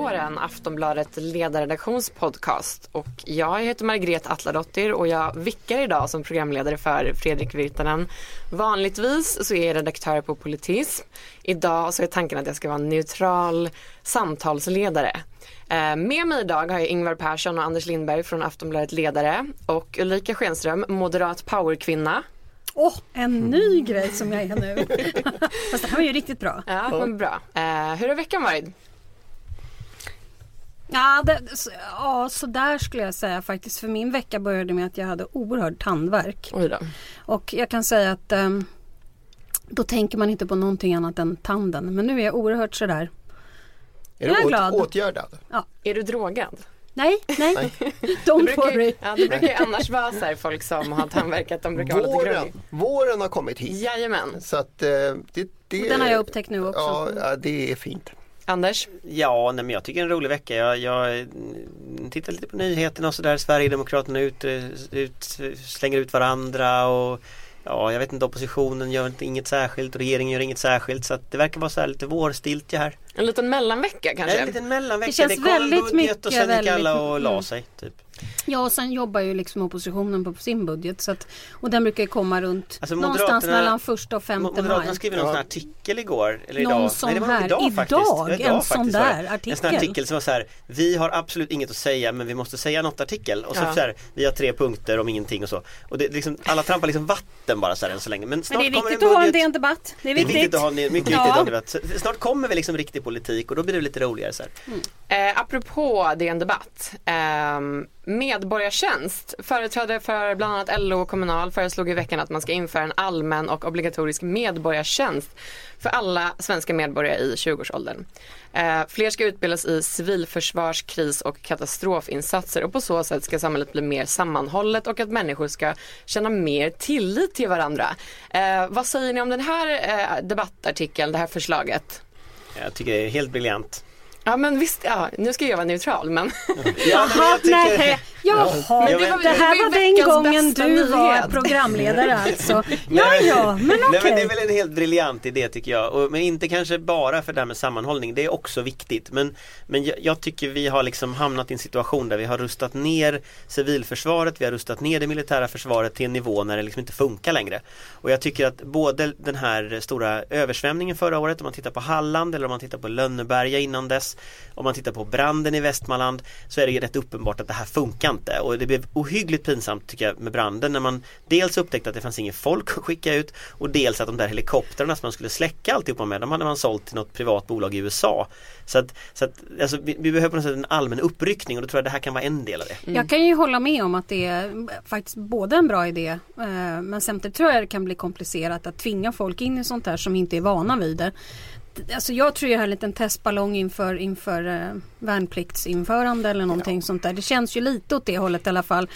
Åsiktskorridoren, Aftonbladet ledarredaktionspodcast. Och jag heter Margret Atladottir och jag vickar idag som programledare för Fredrik Virtanen. Vanligtvis så är jag redaktör på Politism. Idag så är tanken att jag ska vara en neutral samtalsledare. Eh, Med mig idag har jag Ingvar Persson och Anders Lindberg från Aftonbladet Ledare och Ulrika Schenström, moderat powerkvinna. Åh, en ny grej som jag är nu. Fast det här var ju riktigt bra. Ja, men bra. Eh, hur har veckan varit? Ja, det, så- ja, så där skulle jag säga faktiskt. För min vecka började med att jag hade oerhörd tandvärk. Oj då. Och jag kan säga att ehm, då tänker man inte på någonting annat än tanden. Men nu är jag oerhört sådär. Är Jag är du glad. åt, åtgärdad? Är du drogad? Nej, nej, Det don't brukar, worry. ja, det brukar ju annars vara så här folk som har tandvärk att de brukar vara lite Våren, groggy. våren har kommit hit. Jajamän. Så att eh, det, det Den har jag upptäckt nu också. Ja, ja, det är fint. Anders? Ja, nej, men jag tycker det är en rolig vecka. Jag, jag tittar lite på nyheterna och sådär. Sverigedemokraterna ut, ut, slänger ut varandra och ja, jag vet inte, oppositionen gör inte, inget särskilt och regeringen gör inget särskilt. Så att det verkar vara så här lite vårstiltje här. En liten mellanvecka kanske? En liten mellanvecka. Det känns kom väldigt budget mycket, och sen gick alla och la mm. sig. Typ. Ja, och sen jobbar ju liksom oppositionen på sin budget. Så att, och den brukar ju komma runt Alltså, någonstans Moderaterna- mellan första och femte Moderaterna maj. skrev någon sån här artikel igår. Eller Någon idag. sån Nej, det var här. idag, Idag, faktiskt. Det var en idag sån där En sån artikel. här artikel som var så här. Vi har absolut inget att säga men vi måste säga något artikel. Och så, Ja. så här, vi har tre punkter om ingenting och så. Och det, liksom, alla trampar liksom vatten bara så här än så länge. Men snart Men det är kommer viktigt en att ha en. DN Debatt. Det är Det är viktigt. viktigt att ha en, mycket viktigt Ja. att ha en debatt. Så Snart kommer vi liksom riktig politik och då blir det lite roligare så här. Eh, apropå DN Debatt. Eh, medborgartjänst. Företrädare för bland annat LO och Kommunal föreslog i veckan att man ska införa en allmän och obligatorisk medborgartjänst för alla svenska medborgare i 20-årsåldern. Eh, fler ska utbildas i civilförsvars, kris och katastrofinsatser och på så sätt ska samhället bli mer sammanhållet och att människor ska känna mer tillit till varandra. Eh, vad säger ni om den här eh, debattartikeln, det här förslaget? Jag tycker det är helt briljant. Ja men visst, ja, nu ska jag vara neutral men Ja, Jaha, jag tycker- nej. Jaha, Men det, det var- det var här var den gången du var nyhet. programledare alltså. Ja, ja, men okej. det är väl en helt briljant idé tycker jag. Och, men inte kanske bara för det här med sammanhållning. Det är också viktigt. Men, men jag, jag tycker vi har liksom hamnat i en situation där vi har rustat ner civilförsvaret. Vi har rustat ner det militära försvaret till en nivå när det liksom inte funkar längre. Och jag tycker att både den här stora översvämningen förra året, om man tittar på Halland eller om man tittar på Lönneberga innan dess. Om man tittar på branden i Västmanland så är det ju rätt uppenbart att det här funkar inte. Och det blev ohyggligt pinsamt tycker jag med branden när man dels upptäckte att det fanns ingen folk att skicka ut och dels att de där helikoptrarna som man skulle släcka alltihopa med de hade man sålt till något privat bolag i USA. Så att, så att alltså, vi, vi behöver på något sätt en allmän uppryckning och då tror jag det här kan vara en del av det. Jag kan ju hålla med om att det är faktiskt både en bra idé eh, men samtidigt tror jag det kan bli komplicerat att tvinga folk in i sånt här som inte är vana vid det. Alltså jag tror jag har en liten testballong inför, inför eh, värnpliktsinförande eller någonting sånt där. Det känns ju lite åt det hållet i alla fall.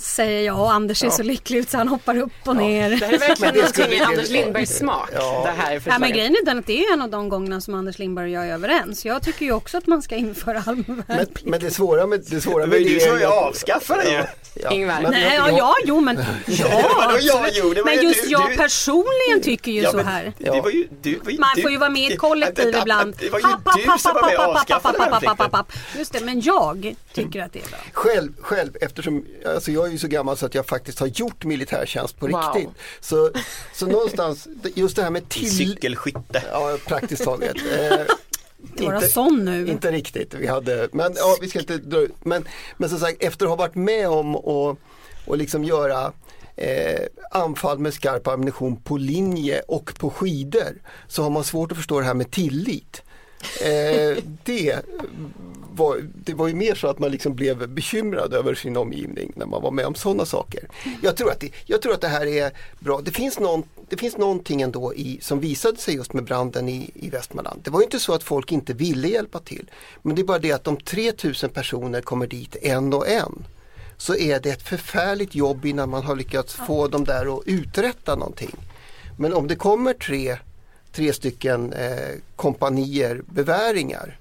Säger jag och Anders ser så lycklig ut så han hoppar upp och ner. Det här är verkligen någonting i Anders Lindbergs smak. Ja. Det här Ja, men grejen är den att det är en av de gångerna som Anders Lindberg och jag är överens. Jag tycker ju också att man ska införa allmän Men, men det svåra med det svåra med det är ju att- avskaffar det ju. Ja, Ingvar. men- Nej, ja, jag- ja, jo men ja, ja, jo, Men ju just du- jag du- personligen tycker ju Ja, så här. Det var ju, du, var ju, Man får ju vara med i ett kollektiv det, ibland. Det var ju du som var med och avskaffade. Just det, men jag tycker att det är bra. Själv, själv eftersom alltså jag är ju så gammal så att jag faktiskt har gjort militärtjänst på Wow. riktigt. Så, så någonstans, just det här med till... Cykelskytte. Ja, praktiskt taget. Eh, Inte sån nu. Inte riktigt, vi hade, men ja, vi ska inte dra ut. Men, men som sagt, efter att ha varit med om och, och liksom göra eh, anfall med skarp ammunition på linje och på skidor så har man svårt att förstå det här med tillit. Eh, det, var, det var ju mer så att man liksom blev bekymrad över sin omgivning när man var med om sådana saker. Jag tror att det, jag tror att det här är bra. Det finns, någon, det finns någonting ändå i, som visade sig just med branden i, i Västmanland. Det var inte så att folk inte ville hjälpa till. Men det är bara det att de 3000 personer kommer dit en och en. så är det ett förfärligt jobb innan man har lyckats få dem där att uträtta någonting. Men om det kommer tre, tre stycken eh, kompanier beväringar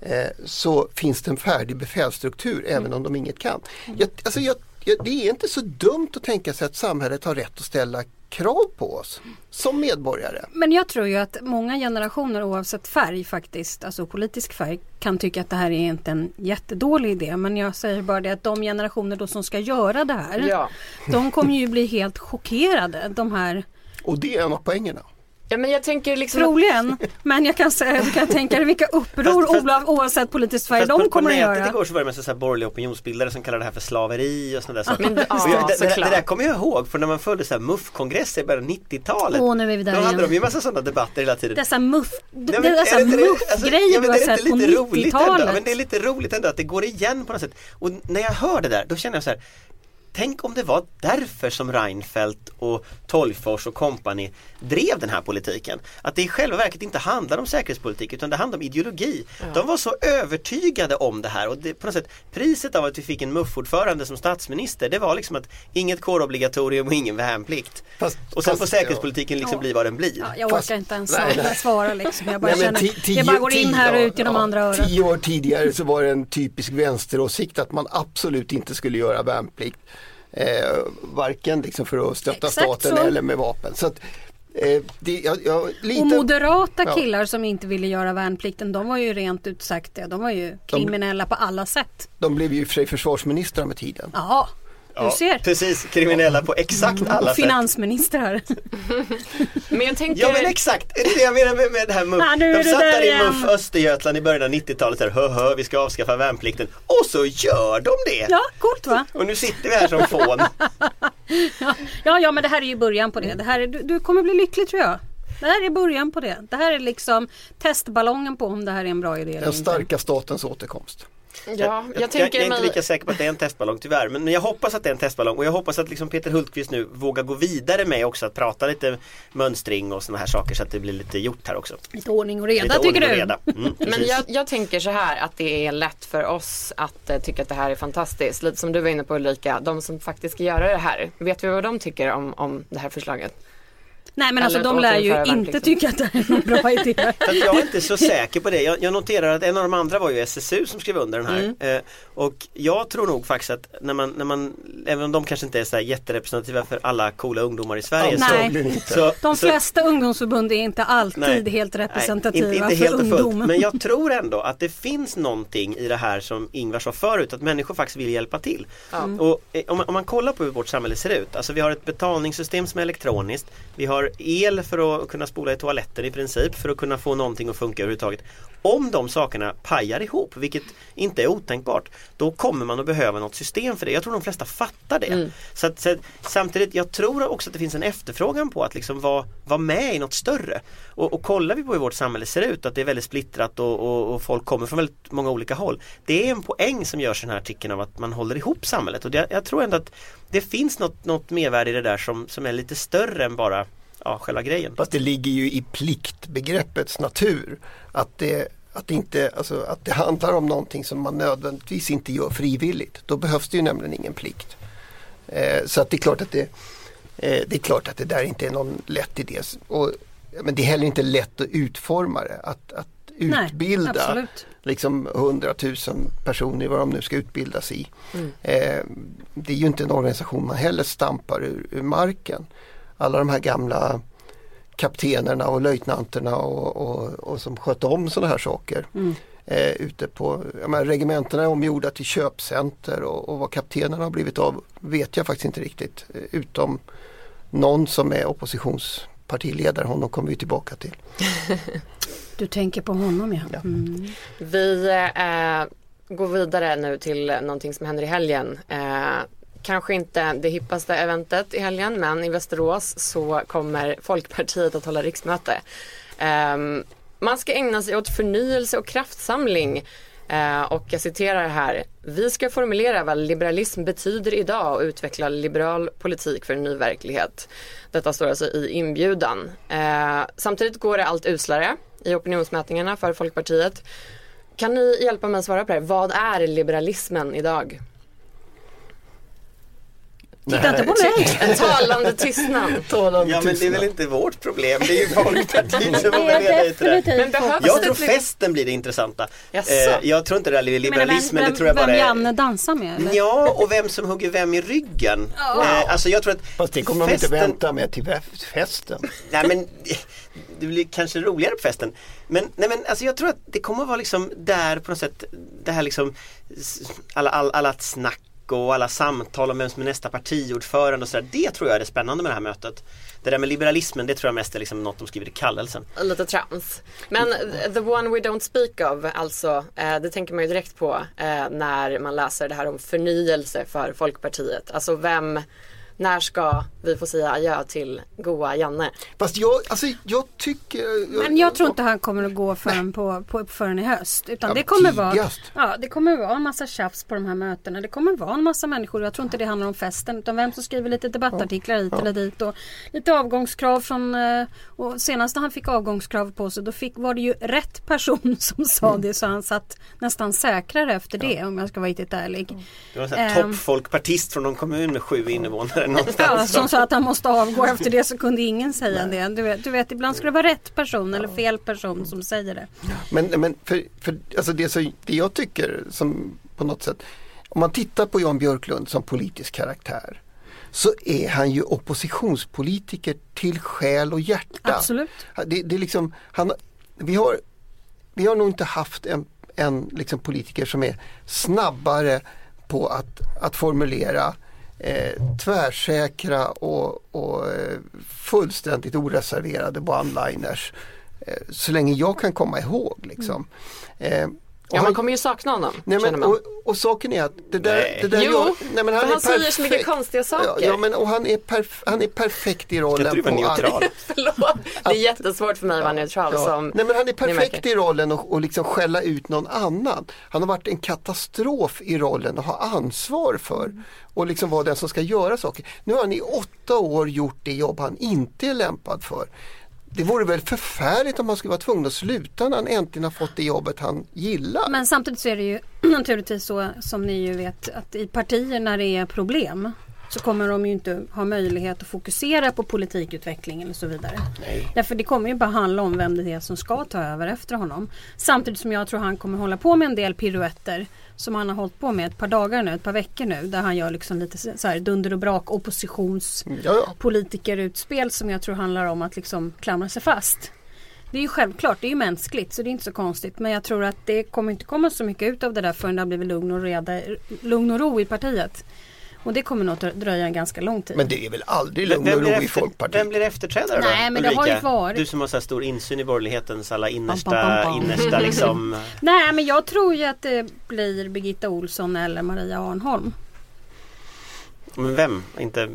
eh, så finns det en färdig befälsstruktur även om de inget kan. Jag, alltså jag, jag, det är inte så dumt att tänka sig att samhället har rätt att ställa krav på oss som medborgare. Men jag tror ju att många generationer oavsett färg faktiskt, alltså politisk färg, kan tycka att det här är inte en jättedålig idé. Men jag säger bara det att de generationer då som ska göra det här, Ja. de kommer ju bli helt chockerade. De här Och det är en av poängerna. Ja, men jag tänker liksom att- Troligen, men jag kan säga, du kan tänka dig vilka uppror Fast- fast- Ola- oavsett politisk färg de på, på kommer att göra. igår så var det massa så här borgerliga opinionsbildare som kallade det här för slaveri och sådana där saker. Men, ja, jag, det, det, det där kommer jag ihåg för när man följde så här MUF-kongresser i början av 90-talet. Åh, nu är vi där Då hade igen. de ju massa sådana debatter hela tiden. Dessa men men du har sett på lite roligt ändå? 90-talet. Men det är lite roligt ändå att det går igen på något sätt. Och när jag hör det där, då känner jag så här Tänk om det var därför som Reinfeldt och Tolgfors och kompani drev den här politiken. Att det i själva verket inte handlar om säkerhetspolitik utan det handlar om ideologi. De var så övertygade om det här och det, på något sätt priset av att vi fick en MUF-ordförande som statsminister det var liksom att inget kårobligatorium och ingen värnplikt. Fast- och sen fast- får säkerhetspolitiken liksom Ja. bli vad den blir. Ja, jag Fast- orkar inte ens nej, nej. svara liksom. Jag bara Nej, känner, ti- tio- jag bara går in här och ja, ut genom ja, andra örat. Tio år tidigare så var det en typisk vänsteråsikt att man absolut inte skulle göra värnplikt. Eh, varken liksom för att stötta Exakt staten så. eller med vapen. Så att, eh, det, jag, jag, lite, Och moderata Ja. killar som inte ville göra värnplikten, de var ju rent ut sagt det. De var ju kriminella på alla sätt. De blev ju i för sig försvarsministrar med tiden. Ja, du ser. Precis, kriminella på exakt alla sätt. Finansministrar. Men jag tänker, Ja men exakt, det är det jag menar med, med det här MUF. Ja, är De satt där i. MUF Östergötland i början av 90-talet där, hö, vi ska avskaffa värnplikten. Och så gör de det! Ja, coolt va? Och nu sitter vi här som fån. Ja, ja, men det här är ju början på det. det här är, du, du kommer bli lycklig tror jag. Det här är början på det. Det här är liksom testballongen på om det här är en bra idé eller Den starka statens återkomst. Ja, jag, jag, tänker jag är inte lika säker på att det är en testballong tyvärr men, men jag hoppas att det är en testballong och jag hoppas att liksom Peter Hultqvist nu vågar gå vidare med också att prata lite mönstring och sådana här saker så att det blir lite gjort här också. Lite ordning och reda Lite tycker du? reda. Mm, Men jag, jag tänker så här att det är lätt för oss att eh, tycka att det här är fantastiskt. Lite som du var inne på Ulrika, de som faktiskt ska göra det här. Vet vi vad de tycker om, om det här förslaget? Nej men alltså de lär ju inte värnplikten. tycka att det är någon bra idé. Jag är inte så säker på det. Jag, jag noterar att en av de andra var ju SSU som skrev under den här. Eh, och jag tror nog faktiskt att när man, när man, även om de kanske inte är så här jätterepresentativa för alla coola ungdomar i Sverige. Nej. så, så, De så- flesta ungdomsförbund är inte alltid Nej. helt representativa Nej, inte, inte för helt och fullt. ungdom. Men jag tror ändå att det finns någonting i det här som Ingvar sa förut, att människor faktiskt vill hjälpa till. Och, eh, om, man, om man kollar på hur vårt samhälle ser ut, alltså vi har ett betalningssystem som är elektroniskt, vi har el för att kunna spola i toaletten i princip, för att kunna få någonting att funka överhuvudtaget. Om de sakerna pajar ihop, vilket inte är otänkbart, då kommer man att behöva något system för det. Jag tror de flesta fattar det. Så, att, så att, samtidigt, jag tror också att det finns en efterfrågan på att liksom vara, vara med i något större. Och, och kollar vi på hur vårt samhälle ser ut, att det är väldigt splittrat och, och, och folk kommer från väldigt många olika håll. Det är en poäng som görs i den här artikeln av att man håller ihop samhället. Och det, jag tror ändå att det finns något, något mervärde i det där som, som är lite större än bara ja, själva grejen. Fast det ligger ju i pliktbegreppets natur. Att det, att, det inte, alltså, att det handlar om någonting som man nödvändigtvis inte gör frivilligt. Då behövs det ju nämligen ingen plikt. Eh, så att det är klart att det, eh, det är klart att det där inte är någon lätt idé. Och, men det är heller inte lätt att utforma det. Att, att Nej, utbilda absolut. liksom 100 000 personer i vad de nu ska utbildas i. Eh, det är ju inte en organisation man heller stampar ur, ur marken. Alla de här gamla kaptenerna och löjtnanterna och, och, och som skötte om sådana här saker. Eh, ute på, jag menar, regementena är omgjorda till köpcenter och, och vad kaptenerna har blivit av vet jag faktiskt inte riktigt. Eh, utom någon som är oppositionspartiledare, honom kommer vi tillbaka till. Du tänker på honom ja. Ja. Mm. Vi eh, går vidare nu till någonting som händer i helgen. Eh, kanske inte det hippaste eventet i helgen men i Västerås så kommer Folkpartiet att hålla riksmöte. Ehm, man ska ägna sig åt förnyelse och kraftsamling. Eh, och jag citerar här. Vi ska formulera vad liberalism betyder idag och utveckla liberal politik för en ny verklighet. Detta står alltså i inbjudan. Eh, samtidigt går det allt uslare i opinionsmätningarna för Folkpartiet. Kan ni hjälpa mig att svara på det här? Vad är liberalismen idag? Titta inte på mig! En talande tystnad. Tala om Ja men det är väl inte vårt problem, det är ju Folkpartiet som Det får välja ut det där. definitivt Men Jag det tror fler- festen blir det intressanta. Eh, jag tror inte det där är liberalismen, det tror jag bara vem är Janne dansar med eller? Ja, och vem som hugger vem i ryggen. Eh, alltså jag tror att Fast det kommer de inte festen- vänta med till festen. Nej men det blir kanske roligare på festen. Men, nej, men alltså jag tror att det kommer att vara liksom där på något sätt det här liksom alla, all, alla snack och alla samtal om vem som är nästa partiordförande och sådär. Det tror jag är det spännande med det här mötet. Det där med liberalismen det tror jag mest är liksom något de skriver i kallelsen. Lite trams. Men eh, the one we don't speak of, alltså, eh, det tänker man ju direkt på eh, när man läser det här om förnyelse för Folkpartiet. Alltså vem, när ska vi få säga adjö till goa Janne? Fast jag, alltså jag tycker... Men jag tror inte han kommer att gå förrän, på, på, förrän i höst. Utan Ja, det kommer vara ja, det kommer vara en massa tjafs på de här mötena. Det kommer vara en massa människor. Jag tror inte det handlar om festen. Utan vem som skriver lite debattartiklar hit eller dit. Och lite avgångskrav från... eh, Och senast när han fick avgångskrav på sig då fick, var det ju rätt person som sa Mm. det. Så han satt nästan säkrare efter det om jag ska vara riktigt ärlig. Det var en Ehm. toppfolkpartist från någon kommun med sju invånare Ja, någonstans. som sa att han måste avgå efter det så kunde ingen säga det. Du vet, du vet ibland ska det vara rätt person eller fel person som säger det. Men, men för, för alltså det, så, det jag tycker som på något sätt, om man tittar på Jan Björklund som politisk karaktär så är han ju oppositionspolitiker till själ och hjärta. Absolut. Det, det är liksom, han, vi, har, vi har nog inte haft en, en liksom politiker som är snabbare på att, att formulera eh, tvärsäkra och, och eh, fullständigt oreserverade one-liners. Eh, så länge jag kan komma ihåg. Liksom. Eh, och Ja, han- man kommer ju sakna honom, Nej, men, och, och saken är att det där, Nej. det där Jo, gör, nej, men för är han säger så mycket konstiga saker. Ja, men och han är, perf, han är perfekt i Ska inte rollen. du vara på att- neutral? Förlåt, det är jättesvårt för mig att vara neutral Ja. som Nej men han är perfekt i rollen och, och liksom skälla ut någon annan. Han har varit en katastrof i rollen och ha ansvar för och liksom vara den som ska göra saker. Nu har han i åtta år gjort det jobb han inte är lämpad för. Det vore väl förfärligt om han skulle vara tvungen att sluta när han äntligen har fått det jobbet han gillar. Men samtidigt så är det ju naturligtvis så som ni ju vet att i partier när det är problem så kommer de ju inte ha möjlighet att fokusera på politikutvecklingen och så vidare. Nej. Därför det kommer ju bara handla om vem det är som ska ta över efter honom. Samtidigt som jag tror han kommer hålla på med en del piruetter som han har hållit på med ett par dagar nu, ett par veckor nu. Där han gör liksom lite så här dunder och brak oppositions Ja, ja. politikerutspel som jag tror handlar om att liksom klamra sig fast. Det är ju självklart, det är ju mänskligt så det är inte så konstigt. Men jag tror att det kommer inte komma så mycket ut av det där förrän det har blivit lugn och, reda, lugn och ro i partiet. Och det kommer nog att dröja en ganska lång tid. Men det är väl aldrig lugn och vem, blir ro i efter, Folkpartiet? vem blir efterträdare då? Nej, men det har ju Ulrika? varit- Du som har så här stor insyn i borgerlighetens alla innersta, pam, pam, pam. innersta liksom Nej men jag tror ju att det blir Birgitta Olsson eller Maria Arnholm. Men vem? Inte,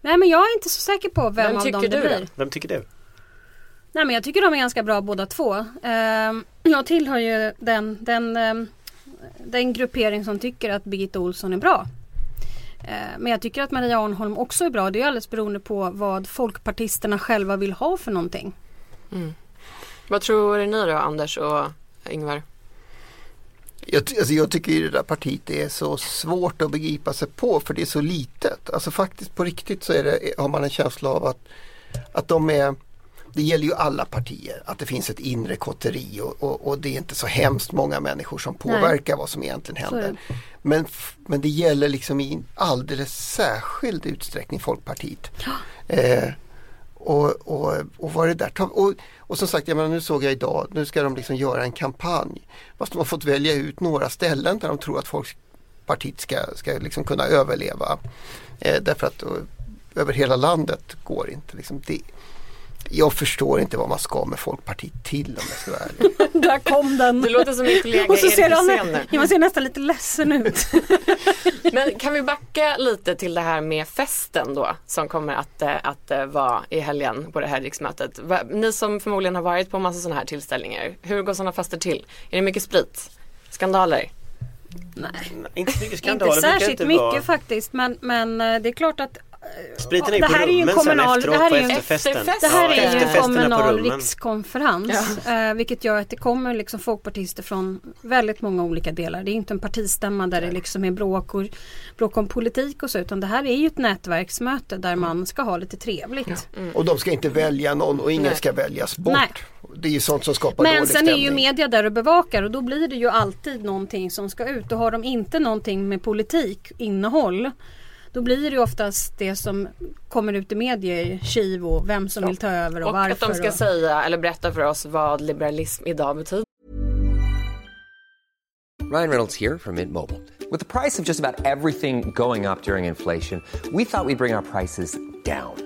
Nej men jag är inte så säker på vem, Vem av tycker dem det du då? blir. vem tycker du? Nej men jag tycker de är ganska bra båda två. Ehm, jag tillhör ju den, den, ehm, den gruppering som tycker att Birgitta Olsson är bra. Ehm, men jag tycker att Maria Arnholm också är bra. Det är alldeles beroende på vad folkpartisterna själva vill ha för någonting. Vad tror ni då Anders och Ingvar? Jag, alltså jag tycker ju det där partiet är så svårt att begripa sig på för det är så litet. Alltså faktiskt på riktigt så är det, har man en känsla av att, att de är det gäller ju alla partier, att det finns ett inre kotteri och, och, och det är inte så hemskt många människor som påverkar vad som egentligen händer. Men, men det gäller liksom i alldeles särskild utsträckning Folkpartiet. Eh, och, och, och vad det där och, och som sagt, jag menar, nu såg jag idag, nu ska de liksom göra en kampanj. Fast de har fått välja ut några ställen där de tror att Folkpartiet ska, ska liksom kunna överleva. Eh, därför att eh, över hela landet går inte. Liksom det. Jag förstår inte vad man ska med Folkpartiet till om jag ska vara ärlig. Där kom den! Du låter som min kollega Och så ser han, Hysén nu. ja, man ser nästan lite ledsen ut. Men kan vi backa lite till det här med festen då som kommer att, eh, att eh, vara i helgen på det här riksmötet. Ni som förmodligen har varit på massa sådana här tillställningar. Hur går sådana fester till? Är det mycket sprit? Skandaler? Nej. Inte så mycket skandaler Inte särskilt inte mycket vara. faktiskt men, men eh, det är klart att Spriten är ju Det på här är ju en rummen sen kommunal- efteråt det här på är ju en efterfesten. efterfest. Det här Ja, är ju en kommunal rummen. rikskonferens eh, vilket gör att det kommer liksom folkpartister från väldigt många olika delar. Det är inte en partistämma där det liksom är bråk, och, bråk om politik och så utan det här är ju ett nätverksmöte där man ska ha lite trevligt. Och de ska inte välja någon och ingen Nej. ska väljas bort. Nej. Det är ju sånt som skapar Men dålig sen stämning. är ju media där och bevakar och då blir det ju alltid någonting som ska ut och har de inte någonting med politik, innehåll då blir det ju oftast det som kommer ut i medier, kiv och vem som vill ta över och, Och varför. att de ska och... säga eller berätta för oss vad liberalism idag betyder. Ryan Reynolds here from Mint Mobile. With the price of just about everything going up during inflation, we thought we'd bring our prices down.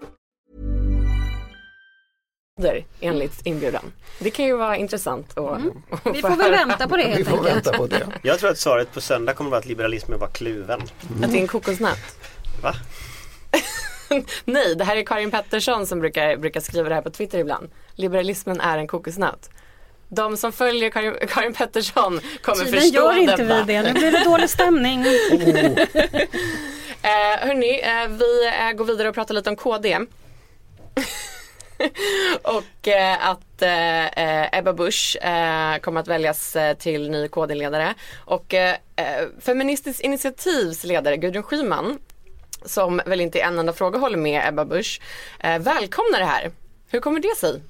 enligt inbjudan. Det kan ju vara intressant att Mm. att Vi få får väl vänta på det Vi helt får enkelt. vänta på det. Jag tror att svaret på söndag kommer att vara att liberalismen var kluven. Att det är en kokosnöt. Va? Nej, det här är Karin Pettersson som brukar, brukar skriva det här på Twitter ibland. Liberalismen är en kokosnöt. De som följer Karin, Karin Pettersson kommer Tydligen förstå gör inte detta. vi det. Nu blir det dålig stämning. Eh, hörni, eh, vi eh, går vidare och pratar lite om KD. och eh, att eh, eh, Ebba Busch eh, kommer att väljas eh, till ny KD-ledare. Och eh, eh, Feministiskt initiativs ledare Gudrun Schyman, som väl inte i en enda fråga håller med Ebba Busch, eh, välkomnar det här. Hur kommer det sig?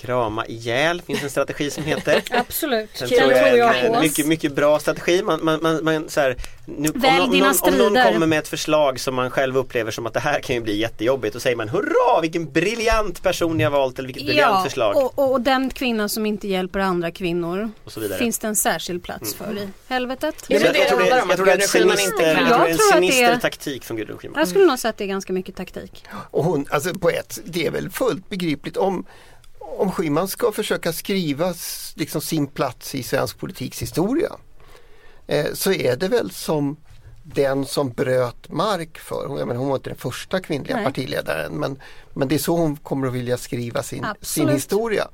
Krama ihjäl finns en strategi som heter. Absolut. Sen Den tror jag, tror är jag en på. mycket, mycket bra strategi. Man, man, man, man, så här, nu, om, Välj någon- om, någon, om någon kommer med ett förslag som man själv upplever som att det här kan ju bli jättejobbigt. Då säger man hurra vilken briljant person ni har valt eller vilket briljant Ja, förslag. och, och den kvinna som inte hjälper andra kvinnor Och så vidare. finns det en särskild plats för i helvetet. Jag, tror det, jag tror är en sinister, jag tror en sinister är- taktik från Gudrun Schyman. Jag skulle nog säga att det är ganska mycket taktik. Och hon, alltså på ett, det är väl fullt begripligt om, om Schyman ska försöka skriva liksom sin plats i svensk politiks historia eh, så är det väl som den som bröt mark för, hon, menar, hon var inte den första kvinnliga Nej. partiledaren men, men det är så hon kommer att vilja skriva sin, sin historia.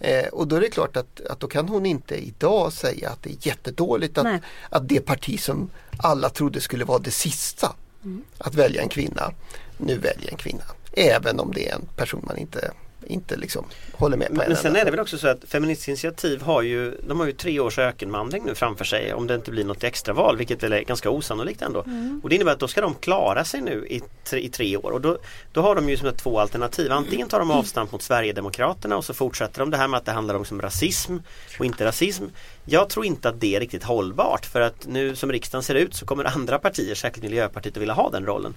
Eh, och då är det klart att, att då kan hon inte idag säga att det är jättedåligt att, Nej. att det parti som alla trodde skulle vara det sista Mm. att välja en kvinna, nu väljer en kvinna. Även om det är en person man inte, inte liksom håller med på. Men, en men sen är det väl också så att Feministiskt initiativ har ju, de har ju tre års ökenvandring nu framför sig om det inte blir något extraval vilket väl är ganska osannolikt ändå. Och det innebär att då ska de klara sig nu i tre, i tre år och då, då har de ju som sagt två alternativ. Antingen tar de avstamp mot Sverigedemokraterna och så fortsätter de det här med att det handlar om som rasism och inte rasism. Jag tror inte att det är riktigt hållbart för att nu som riksdagen ser ut så kommer andra partier, särskilt Miljöpartiet, att vilja ha den rollen.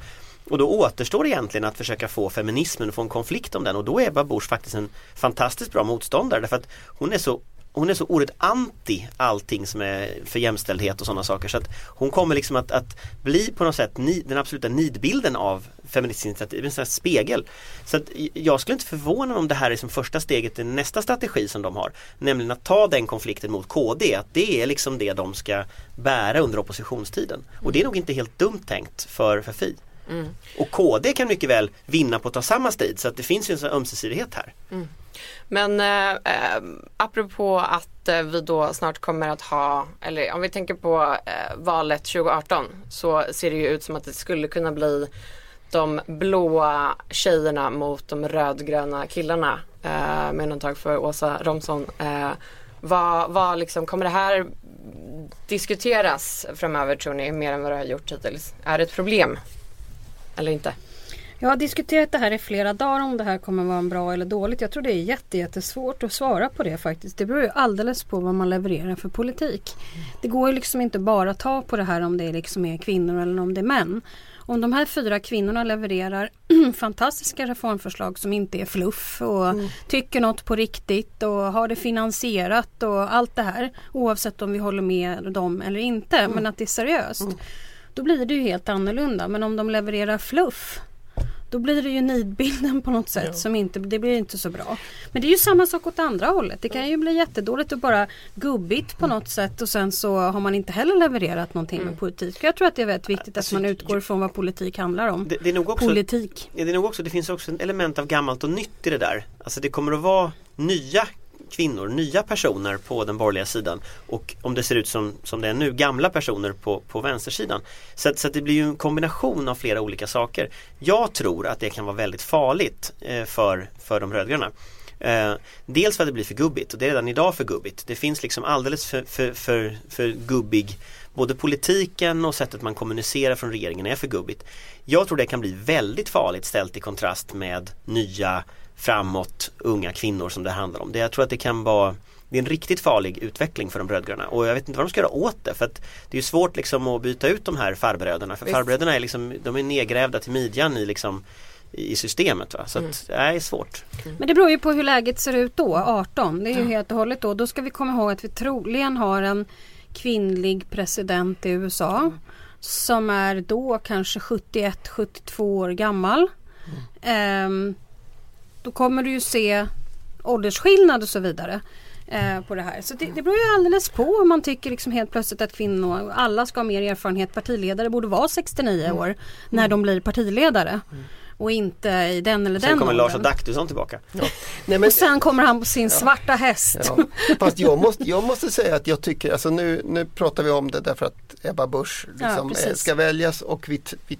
Och då återstår egentligen att försöka få feminismen och få en konflikt om den och då är Ebba Busch faktiskt en fantastiskt bra motståndare därför att hon är så hon är så oerhört anti allting som är för jämställdhet och sådana saker så att hon kommer liksom att, att bli på något sätt ni, den absoluta nidbilden av Feministiskt initiativ, en sån här spegel. Så att jag skulle inte förvåna mig om det här är som första steget i nästa strategi som de har. Nämligen att ta den konflikten mot KD, att det är liksom det de ska bära under oppositionstiden. Och det är nog inte helt dumt tänkt för, för Fi. Mm. Och KD kan mycket väl vinna på att ta samma strid så att det finns ju en sån ömsesidighet här. Mm. Men eh, eh, apropå att eh, vi då snart kommer att ha, eller om vi tänker på eh, valet 2018 så ser det ju ut som att det skulle kunna bli de blåa tjejerna mot de rödgröna killarna eh, med undantag för Åsa Romson. Eh, vad, vad liksom, kommer det här diskuteras framöver tror ni mer än vad det har gjort hittills? Är det ett problem? Eller inte? Jag har diskuterat det här i flera dagar om det här kommer vara bra eller dåligt. Jag tror det är jätte, jättesvårt att svara på det faktiskt. Det beror ju alldeles på vad man levererar för politik. Det går ju liksom inte bara att ta på det här om det liksom är kvinnor eller om det är män. Om de här fyra kvinnorna levererar fantastiska reformförslag som inte är fluff och tycker något på riktigt och har det finansierat och allt det här. Oavsett om vi håller med dem eller inte. Men att det är seriöst. Då blir det ju helt annorlunda. Men om de levererar fluff Då blir det ju nidbilden på något sätt som inte, det blir inte så bra. Men det är ju samma sak åt andra hållet. Det kan ju bli jättedåligt och bara gubbigt på något sätt och sen så har man inte heller levererat någonting med politik. Jag tror att det är väldigt viktigt att man utgår från vad politik handlar om. Det, det är nog också, Politik. Ja, det, är nog också, det finns också ett element av gammalt och nytt i det där. Alltså det kommer att vara nya kvinnor, nya personer på den borgerliga sidan och om det ser ut som, som det är nu, gamla personer på, på vänstersidan. Så, så att det blir ju en kombination av flera olika saker. Jag tror att det kan vara väldigt farligt eh, för, för de rödgröna. Eh, dels för att det blir för gubbigt och det är redan idag för gubbigt. Det finns liksom alldeles för, för, för, för gubbig Både politiken och sättet man kommunicerar från regeringen är för gubbigt. Jag tror det kan bli väldigt farligt ställt i kontrast med nya framåt unga kvinnor som det handlar om. Det, jag tror att det kan vara det är en riktigt farlig utveckling för de rödgröna och jag vet inte vad de ska göra åt det för att det är ju svårt liksom att byta ut de här farbröderna för Visst. farbröderna är liksom, de är nedgrävda till midjan i liksom i systemet va? så att det är svårt. Men det beror ju på hur läget ser ut då, 18. Det är ju helt och hållet då. Då ska vi komma ihåg att vi troligen har en kvinnlig president i USA. Som är då kanske 71-72 år gammal. Ehm, då kommer du ju se åldersskillnad och så vidare. eh, På det här. Så det, det beror ju alldeles på om man tycker liksom helt plötsligt att kvinnor, alla ska ha mer erfarenhet. Partiledare borde vara 69 år när de blir partiledare. Och inte i den eller Sen den kommer Lars. Adaktusson tillbaka. Nej, men, Och sen kommer han på sin svarta häst. ja. Fast jag måste, jag måste säga att jag tycker, alltså nu, nu pratar vi om det därför att Ebba Busch Ja, liksom, eh, ska väljas och vi, vi,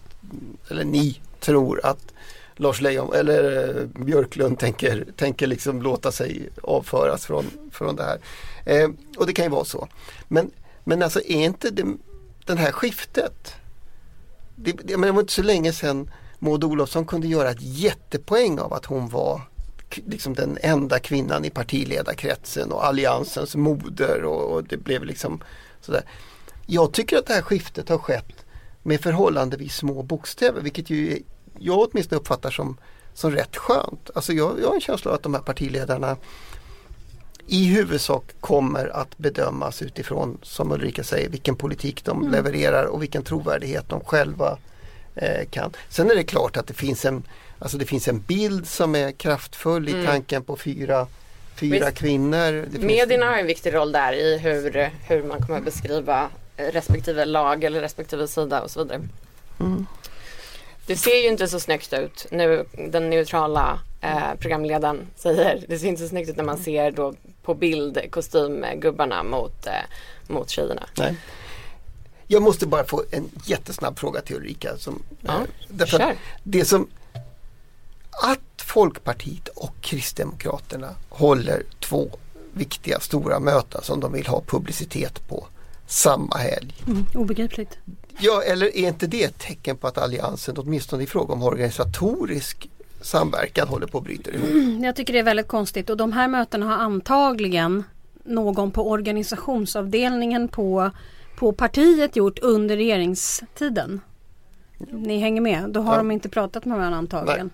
eller ni tror att Lars Leijon eller eh, Björklund tänker, tänker liksom låta sig avföras från, från det här. Eh, och det kan ju vara så. Men, men alltså är inte det, den här skiftet det, det, men det var inte så länge sedan Maud Olofsson kunde göra ett jättepoäng av att hon var liksom den enda kvinnan i partiledarkretsen och alliansens moder och, och det blev liksom sådär. Jag tycker att det här skiftet har skett med förhållandevis små bokstäver vilket ju jag åtminstone uppfattar som, som rätt skönt. Alltså jag, jag har en känsla av att de här partiledarna i huvudsak kommer att bedömas utifrån, som Ulrika säger, vilken politik de levererar och vilken trovärdighet de själva eh, kan. Sen är det klart att det finns en, alltså det finns en bild som är kraftfull i tanken på fyra, fyra Visst. kvinnor. Det Medierna har en viktig roll där i hur, hur man kommer att beskriva respektive lag eller respektive sida och så vidare. Det ser ju inte så snyggt ut nu den neutrala eh, programledaren säger. Det ser inte så snyggt ut när man ser då på bild kostymgubbarna mot, eh, mot tjejerna. Nej. Jag måste bara få en jättesnabb fråga till Ulrika. Som, Ja, eh, därför kör. att det som att Folkpartiet och Kristdemokraterna håller två viktiga stora möten som de vill ha publicitet på samma helg. Mm, obegripligt. Ja, eller är inte det ett tecken på att Alliansen åtminstone i fråga om organisatorisk samverkan håller på att bryta ihop? Jag tycker det är väldigt konstigt och de här mötena har antagligen någon på organisationsavdelningen på, på partiet gjort under regeringstiden. Ni hänger med? Då har Ja. de inte pratat med varandra antagligen.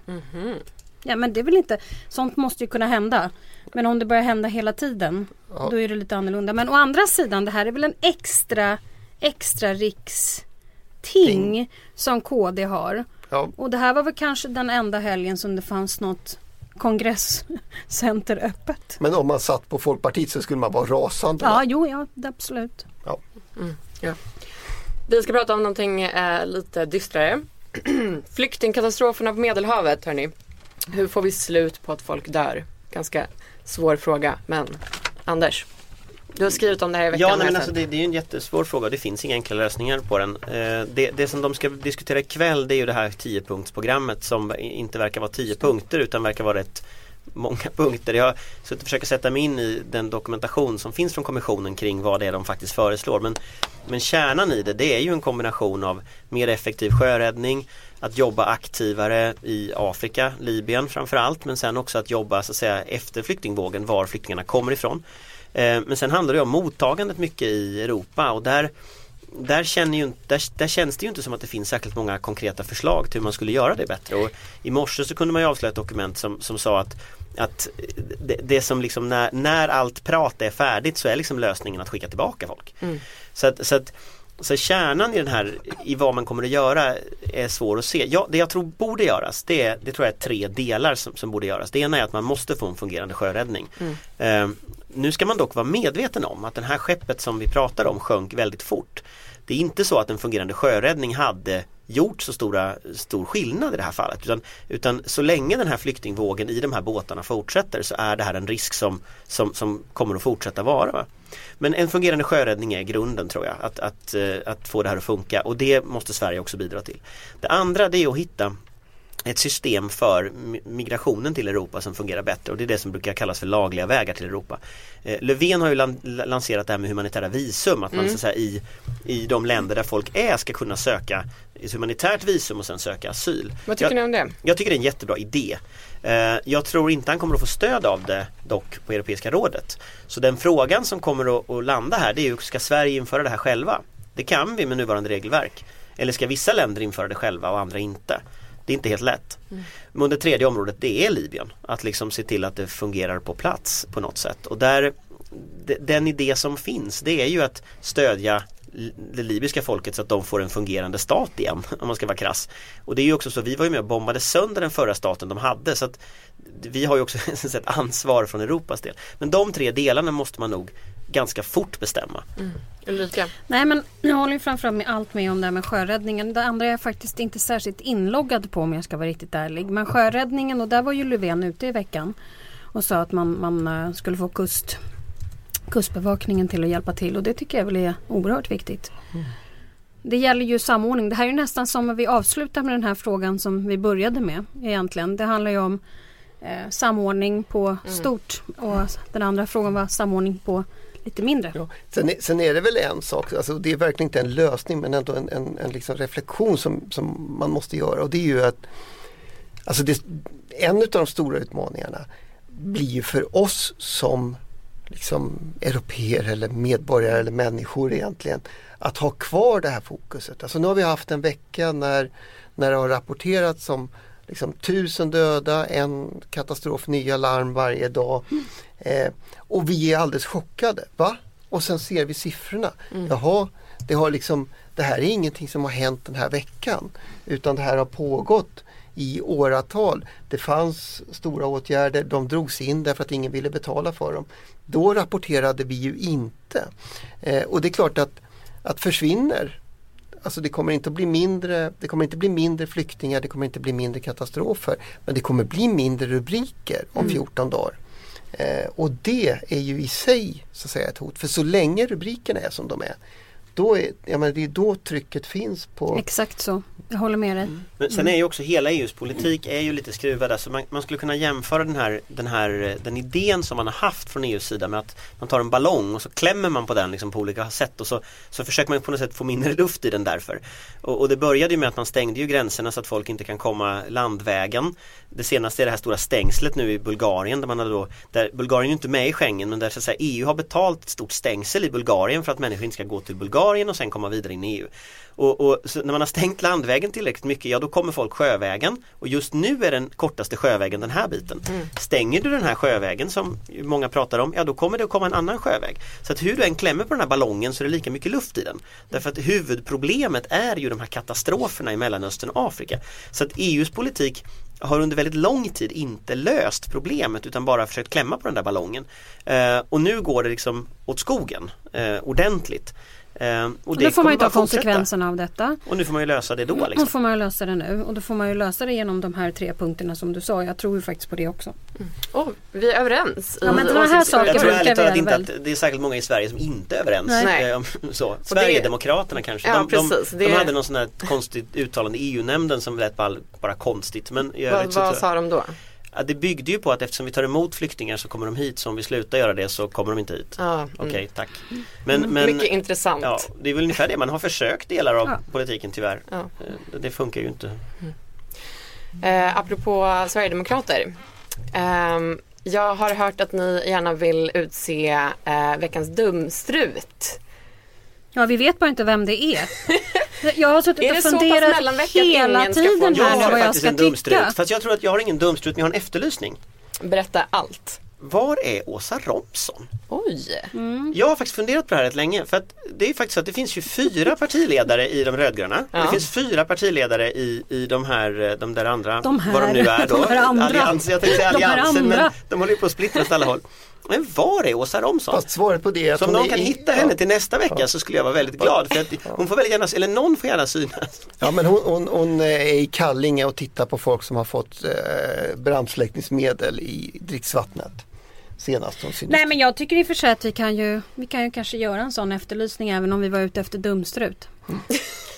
Ja men det är väl inte, sånt måste ju kunna hända. Men om det börjar hända hela tiden Ja. då är det lite annorlunda. Men å andra sidan det här är väl en extra, extra riksting Ting. som KD har. Ja, Och det här var väl kanske den enda helgen som det fanns något kongresscenter öppet. men om man satt på Folkpartiet så skulle man vara rasande. Ja, va? jo, ja, absolut. Vi ska prata om någonting eh, lite dystrare. Flyktingkatastroferna på Medelhavet hörni. Hur får vi slut på att folk dör? Ganska svår fråga men Anders. Du har skrivit om det här i veckan. Ja, nej, men alltså det, det är ju en jättesvår fråga och det finns inga enkla lösningar på den. Eh, det, det som de ska diskutera ikväll det är ju det här 10-punktsprogrammet som inte verkar vara 10 punkter utan verkar vara rätt många punkter. Jag har suttit och försökt sätta mig in i den dokumentation som finns från kommissionen kring vad det är de faktiskt föreslår. Men, men kärnan i det, det är ju en kombination av mer effektiv sjöräddning, att jobba aktivare i Afrika, Libyen framförallt, men sen också att jobba så att säga efter flyktingvågen, var flyktingarna kommer ifrån. Eh, Men sen handlar det om mottagandet mycket i Europa och där där, känner ju, där, där känns det ju inte som att det finns särskilt många konkreta förslag till hur man skulle göra det bättre. Och I morse så kunde man ju avslöja ett dokument som, som sa att, att det, det som liksom när, när allt prat är färdigt så är liksom lösningen att skicka tillbaka folk. Så att, så att så kärnan i den här, i vad man kommer att göra är svår att se. Ja, det jag tror borde göras, det, är, det tror jag är tre delar som, som borde göras. Det ena är att man måste få en fungerande sjöräddning. Eh, nu ska man dock vara medveten om att det här skeppet som vi pratar om sjönk väldigt fort. Det är inte så att en fungerande sjöräddning hade gjort så stora, stor skillnad i det här fallet. Utan, utan så länge den här flyktingvågen i de här båtarna fortsätter så är det här en risk som, som, som kommer att fortsätta vara. Va? Men en fungerande sjöräddning är grunden tror jag, att, att, eh, att få det här att funka och det måste Sverige också bidra till. Det andra det är att hitta ett system för mi- migrationen till Europa som fungerar bättre och det är det som brukar kallas för lagliga vägar till Europa. Eh, Löfven har ju lan- lanserat det här med humanitära visum, att man så att i, i de länder där folk är ska kunna söka ett humanitärt visum och sen söka asyl. Vad tycker jag, ni om det? Jag tycker det är en jättebra idé. Eh, jag tror inte han kommer att få stöd av det dock på Europeiska rådet. Så den frågan som kommer att, landa här det är ju, ska Sverige införa det här själva? Det kan vi med nuvarande regelverk. Eller ska vissa länder införa det själva och andra inte? Det är inte helt lätt. Men det tredje området det är Libyen. Att liksom se till att det fungerar på plats på något sätt. Och där, de- den idé som finns det är ju att stödja det libyska folket så att de får en fungerande stat igen om man ska vara krass. Och det är ju också så, vi var ju med och bombade sönder den förra staten de hade så att vi har ju också ett ansvar från Europas del. Men de tre delarna måste man nog ganska fort bestämma. Ulrika? Nej men jag håller ju framförallt med allt med om det här med sjöräddningen. Det andra är jag faktiskt inte särskilt inloggad på om jag ska vara riktigt ärlig. Men sjöräddningen och där var ju Löfven ute i veckan och sa att man, man eh, skulle få kust, kustbevakningen till att hjälpa till och det tycker jag väl är oerhört viktigt. Det gäller ju samordning. Det här är ju nästan som vi avslutar med den här frågan som vi började med egentligen. Det handlar ju om eh, samordning på stort och den andra frågan var samordning på lite mindre. Ja. Sen, är, sen är det väl en sak, alltså det är verkligen inte en lösning men ändå en, en, en liksom reflektion som, som man måste göra och det är ju att alltså det, en av de stora utmaningarna blir ju för oss som liksom europeer eller medborgare eller människor egentligen att ha kvar det här fokuset. Alltså nu har vi haft en vecka när, när det har rapporterats om liksom, tusen döda, en katastrof, nya larm varje dag. Eh, och vi är alldeles chockade. Va? Och sen ser vi siffrorna. Jaha, det, har liksom, det här är ingenting som har hänt den här veckan. Utan det här har pågått i åratal. Det fanns stora åtgärder, de drogs in därför att ingen ville betala för dem. Då rapporterade vi ju inte. Eh, och det är klart att, att försvinner Alltså det kommer inte att bli mindre, det kommer inte bli mindre flyktingar, det kommer inte bli mindre katastrofer. Men det kommer bli mindre rubriker om 14 dagar. Eh, och det är ju i sig så att säga ett hot. För så länge rubrikerna är som de är, då är, jag menar, det är då trycket finns på Exakt så. Jag håller med dig. Men sen är ju också hela EUs politik är ju lite skruvad. Alltså man, man skulle kunna jämföra den här, den här den idén som man har haft från EUs sida med att man tar en ballong och så klämmer man på den liksom på olika sätt och så, så försöker man på något sätt få mindre luft i den därför. Och, och det började ju med att man stängde ju gränserna så att folk inte kan komma landvägen. Det senaste är det här stora stängslet nu i Bulgarien där man hade då, där Bulgarien är inte med i Schengen men där så att säga, EU har betalt ett stort stängsel i Bulgarien för att människor inte ska gå till Bulgarien och sen komma vidare in i EU. Och, och när man har stängt landvägen tillräckligt mycket, ja då kommer folk sjövägen och just nu är den kortaste sjövägen den här biten. Stänger du den här sjövägen som många pratar om, ja då kommer det att komma en annan sjöväg. Så att hur du än klämmer på den här ballongen så är det lika mycket luft i den. Därför att huvudproblemet är ju de här katastroferna i Mellanöstern och Afrika. Så att EUs politik har under väldigt lång tid inte löst problemet utan bara försökt klämma på den där ballongen. Eh, och nu går det liksom åt skogen eh, ordentligt. Eh, och Och det då får man ju ta konsekvenserna av detta. Och nu får man ju lösa det då Då liksom. får man ju lösa det nu och då får man ju lösa det genom de här tre punkterna som du sa. Jag tror ju faktiskt på det också. Oh, vi är överens. Ja, men sådana här saker Jag tror ärligt talat inte att det är särskilt många i Sverige som inte är överens. Nej. Eh, om- så. Sverigedemokraterna kanske. Ja, de, de, precis. de Det- hade någon sån här konstigt uttalande i EU-nämnden som lät bara, bara konstigt. Men i Vad, vad sa de då? Ja, det byggde ju på att eftersom vi tar emot flyktingar så kommer de hit så om vi slutar göra det så kommer de inte hit. Ja, mm. Okej, tack. Men, men Mycket intressant. ja, det är väl ungefär det. Man har försökt delar av Ja. politiken tyvärr. Ja. Eh, Det funkar ju inte. Eh, apropå Sverigedemokrater. Ehm, jag har hört att ni gärna vill utse eh, veckans dumstrut. Ja, vi vet bara inte vem det är. Jag har suttit och funderat hela tiden en här Jag nu har vad jag faktiskt ska en dumstrut. tycka. Fast jag tror att jag har ingen dumstrut men jag har en efterlysning. Berätta allt. var är Åsa Romson? Oj. Jag har faktiskt funderat på det här rätt länge för att det är faktiskt så att det finns ju fyra partiledare i de rödgröna. Ja. Det finns fyra partiledare i, i de här, eh, de där andra, De här, vad de nu är då. de här andra. Allians, jag tänkte säga De alliansen men andra. de håller ju på att splittras åt alla håll. Men var är Åsa Romson? Fast svaret på det är att Så om någon kan i- hitta ja. henne till nästa vecka så skulle jag vara väldigt glad för att hon får väldigt gärna, eller någon får gärna synas. Ja men hon, hon, hon är i Kallinge och tittar på folk som har fått eh, brandsläckningsmedel i dricksvattnet. Senast hon syntes. Nej men jag tycker i och för sig att vi kan ju, vi kan ju kanske göra en sån efterlysning även om vi var ute efter dumstrut.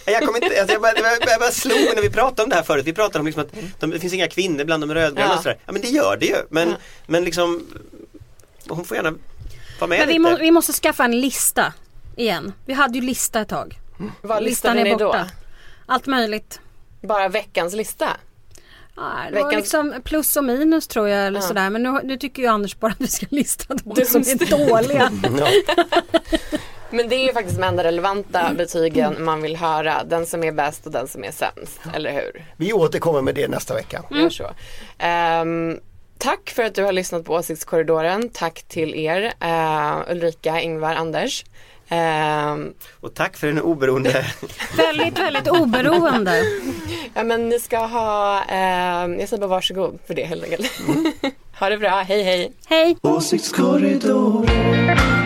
Jag kommer inte, alltså jag, bara, jag, bara, jag bara slog mig när vi pratade om det här förut. Vi pratade om liksom att de, det finns inga kvinnor bland de rödgröna Ja. och sådär. Ja men det gör det ju. Men, Ja. men liksom hon får gärna vara med Men vi, lite. må, vi måste skaffa en lista igen. Vi hade ju lista ett tag. Vad Listan listade är ni då? borta. Allt möjligt. Bara veckans lista? Ja, det var Veckans- liksom plus och minus tror jag eller Ja. sådär. Men nu, nu tycker ju Anders bara att vi ska lista de Du som är dåliga. Men det är ju faktiskt de enda relevanta betygen man vill höra. Den som är bäst och den som är sämst, eller hur? Vi återkommer med det nästa vecka. Gör så. Ehm, tack för att du har lyssnat på Åsiktskorridoren. Tack till er, eh, Ulrika, Ingvar, Anders. Ehm, Och tack för en oberoende väldigt, väldigt oberoende. ja, men ni ska ha, ehm, jag säger bara varsågod för det helt enkelt. ha det bra, hej hej. Hej! Åsiktskorridoren